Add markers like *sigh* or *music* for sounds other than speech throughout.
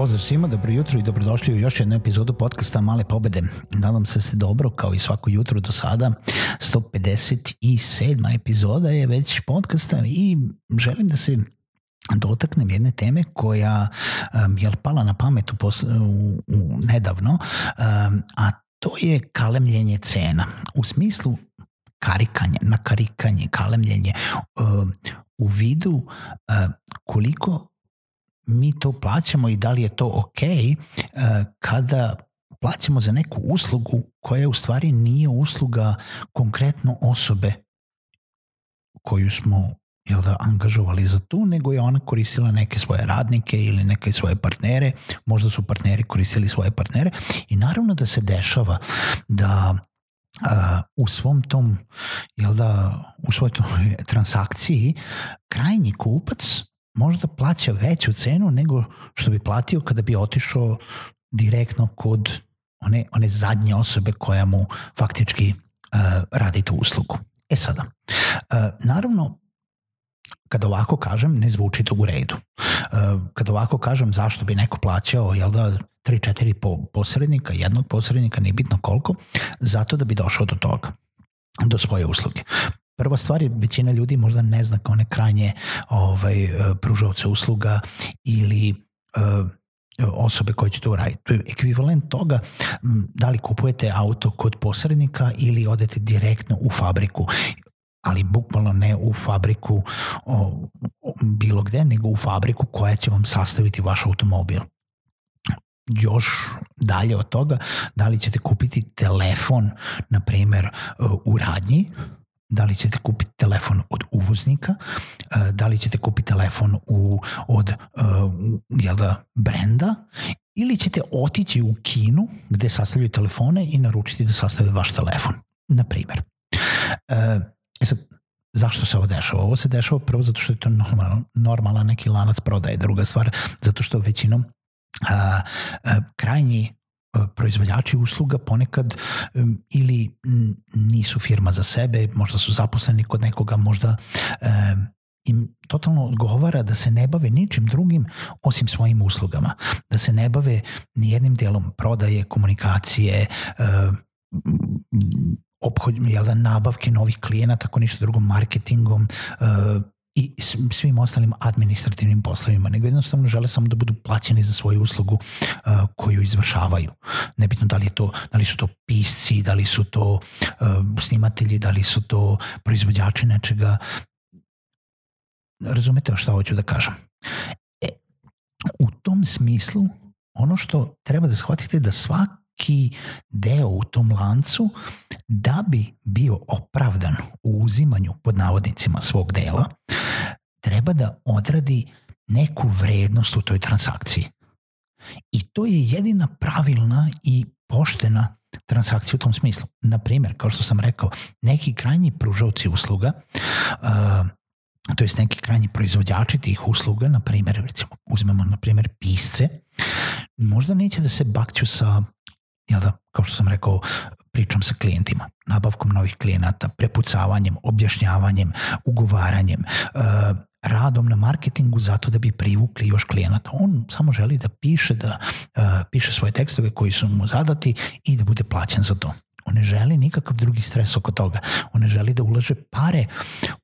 Pozdrav svima, dobro jutro i dobrodošli u još jednu epizodu podcasta Male pobede. Nadam se da se dobro, kao i svako jutro do sada. 157. epizoda je već podcasta i želim da se dotaknem jedne teme koja um, je pala na pamet u, u, u nedavno, um, a to je kalemljenje cena. U smislu karikanje, nakarikanje, kalemljenje um, u vidu um, koliko mi to plaćamo i da li je to ok e, kada plaćamo za neku uslugu koja u stvari nije usluga konkretno osobe koju smo jel da, angažovali za tu, nego je ona koristila neke svoje radnike ili neke svoje partnere, možda su partneri koristili svoje partnere i naravno da se dešava da a, e, u svom tom, jel da, u svojoj transakciji krajnji kupac možda plaća veću cenu nego što bi platio kada bi otišao direktno kod one, one zadnje osobe koja mu faktički uh, radi tu uslugu. E sada, uh, naravno, kada ovako kažem, ne zvuči to u redu. Uh, e, kada ovako kažem zašto bi neko plaćao, jel da, 3-4 po, posrednika, jednog posrednika, nije bitno koliko, zato da bi došao do toga do svoje usluge. Prva stvar je, većina ljudi možda ne zna kao one krajnje ovaj, e, pružavce usluga ili e, osobe koje će to uraditi. To je ekvivalent toga da li kupujete auto kod posrednika ili odete direktno u fabriku ali bukvalno ne u fabriku o, bilo gde, nego u fabriku koja će vam sastaviti vaš automobil. Još dalje od toga, da li ćete kupiti telefon, na primer, e, u radnji, da li ćete kupiti telefon od uvoznika, e, da li ćete kupiti telefon u, od e, jel da, brenda ili ćete otići u Kinu gde sastavljaju telefone i naručiti da sastave vaš telefon, na primjer. E, e sad, zašto se ovo dešava? Ovo se dešava prvo zato što je to normalan, normalan neki lanac prodaje. Druga stvar, zato što većinom a, a, krajnji E, proizvođači usluga ponekad e, ili nisu firma za sebe, možda su zaposleni kod nekoga, možda e, im totalno odgovara da se ne bave ničim drugim osim svojim uslugama, da se ne bave ni jednim delom prodaje, komunikacije, obhod, jel da, nabavke novih klijenata, ako ništa drugo, marketingom, i svim ostalim administrativnim poslovima, nego jednostavno žele samo da budu plaćeni za svoju uslugu uh, koju izvršavaju. Nebitno da li, je to, da li su to pisci, da li su to uh, snimatelji, da li su to proizvođači nečega. Razumete šta hoću da kažem? E, u tom smislu, ono što treba da shvatite je da svak neki deo u tom lancu da bi bio opravdan u uzimanju pod navodnicima svog dela, treba da odradi neku vrednost u toj transakciji. I to je jedina pravilna i poštena transakcija u tom smislu. Naprimer, kao što sam rekao, neki krajnji pružavci usluga, uh, to jest neki krajnji proizvođači tih usluga, na primjer, recimo, uzmemo na primjer pisce, možda neće da se bakću sa jel da, kao što sam rekao, pričom sa klijentima, nabavkom novih klijenata, prepucavanjem, objašnjavanjem, ugovaranjem, uh, radom na marketingu zato da bi privukli još klijenata. On samo želi da piše, da uh, piše svoje tekstove koji su mu zadati i da bude plaćen za to. On ne želi nikakav drugi stres oko toga. On ne želi da ulaže pare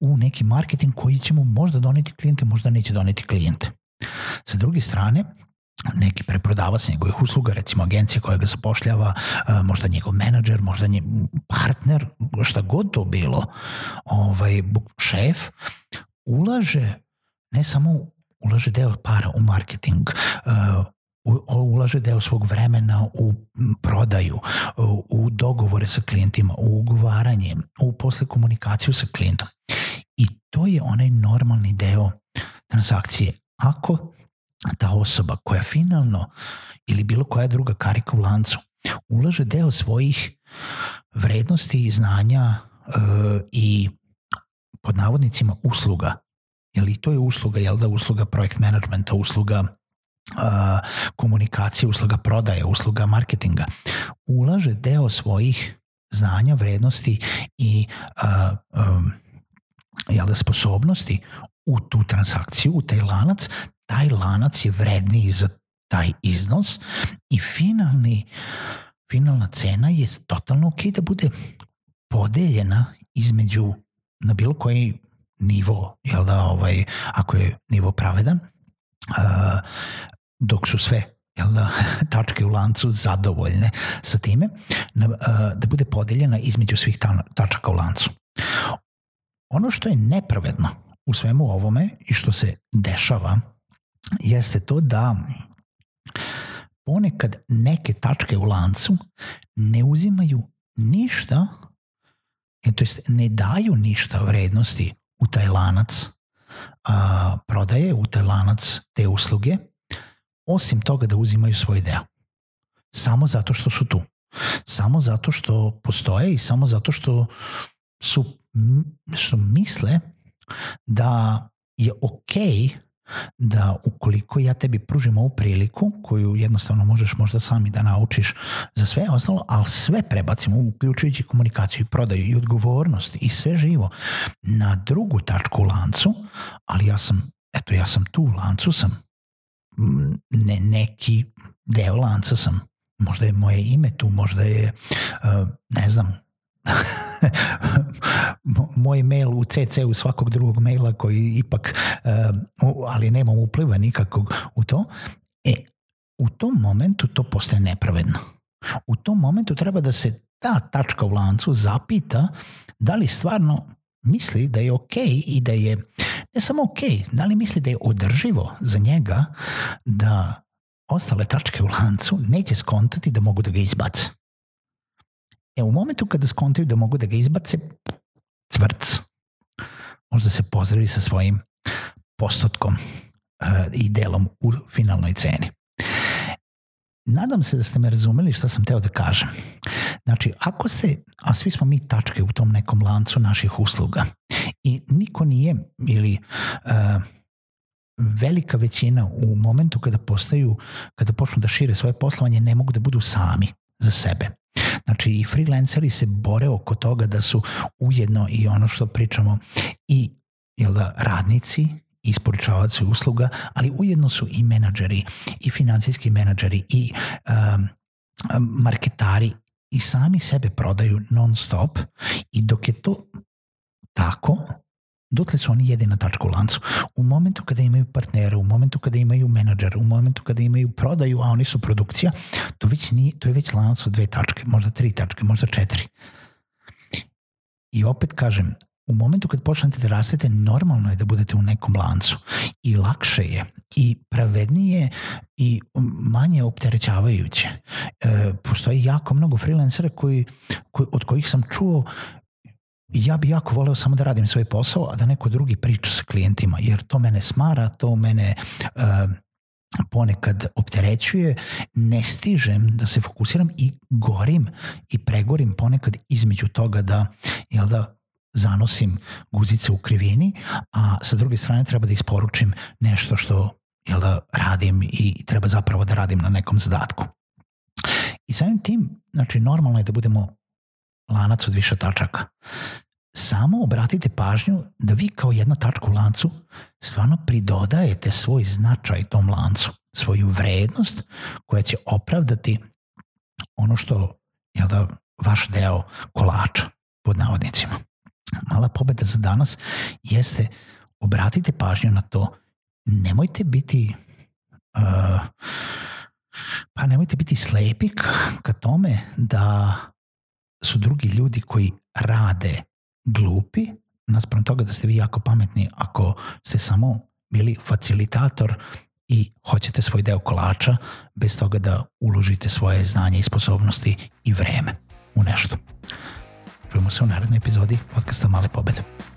u neki marketing koji će mu možda doneti klijente, možda neće doneti klijente. Sa druge strane, neki preprodavac njegovih usluga, recimo agencija koja ga zapošljava, e, možda njegov menadžer, možda nje, partner, šta god to bilo, ovaj, šef, ulaže ne samo ulaže deo para u marketing, e, ulaže deo svog vremena u prodaju, u dogovore sa klijentima, u ugovaranje, u posle komunikaciju sa klijentom. I to je onaj normalni deo transakcije. Ako ta osoba koja finalno ili bilo koja druga karika u lancu ulaže deo svojih vrednosti i znanja e, i pod navodnicima usluga, jel i to je usluga, jel da usluga projekt managementa, usluga a, komunikacije, usluga prodaje, usluga marketinga, ulaže deo svojih znanja, vrednosti i a, a, jel da, sposobnosti u tu transakciju, u taj lanac, taj lanac je vredniji za taj iznos i finalni, finalna cena je totalno ok da bude podeljena između na bilo koji nivo, jel da, ovaj, ako je nivo pravedan, a, dok su sve jel da, *laughs* tačke u lancu zadovoljne sa time, na, a, da bude podeljena između svih tačaka u lancu. Ono što je nepravedno u svemu ovome i što se dešava jeste to da ponekad neke tačke u lancu ne uzimaju ništa, e, to jest ne daju ništa vrednosti u taj lanac a, prodaje, u taj lanac te usluge, osim toga da uzimaju svoj deo. Samo zato što su tu. Samo zato što postoje i samo zato što su, su misle da je okej okay da ukoliko ja tebi pružim ovu priliku koju jednostavno možeš možda sami da naučiš za sve ostalo, ali sve prebacimo uključujući komunikaciju i prodaju i odgovornost i sve živo na drugu tačku u lancu, ali ja sam, eto ja sam tu u lancu sam, mm, ne, neki deo lanca sam, možda je moje ime tu, možda je, eh, ne znam, *laughs* moj mail u CC-u svakog drugog maila koji ipak, ali nemam upliva nikakvog u to, e, u tom momentu to postaje nepravedno. U tom momentu treba da se ta tačka u lancu zapita da li stvarno misli da je ok i da je ne samo ok, da li misli da je održivo za njega da ostale tačke u lancu neće skontati da mogu da ga izbace. E u momentu kada skontaju da mogu da ga izbace, cvrc, možda se pozdravi sa svojim postotkom e, i delom u finalnoj ceni. Nadam se da ste me razumeli što sam teo da kažem. Znači, ako ste, a svi smo mi tačke u tom nekom lancu naših usluga i niko nije ili uh, velika većina u momentu kada postaju, kada počnu da šire svoje poslovanje, ne mogu da budu sami za sebe. Znači i freelanceri se bore oko toga da su ujedno i ono što pričamo i jel da, radnici, isporučavaci usluga, ali ujedno su i menadžeri, i financijski menadžeri, i um, marketari i sami sebe prodaju non stop i dok je to tako, dotle su oni jedina tačka u lancu. U momentu kada imaju partnera, u momentu kada imaju menadžer, u momentu kada imaju prodaju, a oni su produkcija, to, već nije, to je već lanac od dve tačke, možda tri tačke, možda četiri. I opet kažem, u momentu kad počnete da rastete, normalno je da budete u nekom lancu. I lakše je, i pravednije, i manje opterećavajuće. E, postoji jako mnogo freelancera koji, koji, od kojih sam čuo ja bi jako voleo samo da radim svoj posao, a da neko drugi priča sa klijentima, jer to mene smara, to mene uh, ponekad opterećuje, ne stižem da se fokusiram i gorim i pregorim ponekad između toga da, jel da, zanosim guzice u krivini, a sa druge strane treba da isporučim nešto što jel da, radim i treba zapravo da radim na nekom zadatku. I samim tim, znači, normalno je da budemo lanac od više tačaka. Samo obratite pažnju da vi kao jedna tačka u lancu stvarno pridodajete svoj značaj tom lancu, svoju vrednost koja će opravdati ono što je da, vaš deo kolača pod navodnicima. Mala pobeda za danas jeste obratite pažnju na to nemojte biti uh, pa nemojte biti slepi ka tome da su drugi ljudi koji rade glupi, naspram toga da ste vi jako pametni ako ste samo bili facilitator i hoćete svoj deo kolača bez toga da uložite svoje znanje i sposobnosti i vreme u nešto. Čujemo se u narednoj epizodi podcasta Male pobede.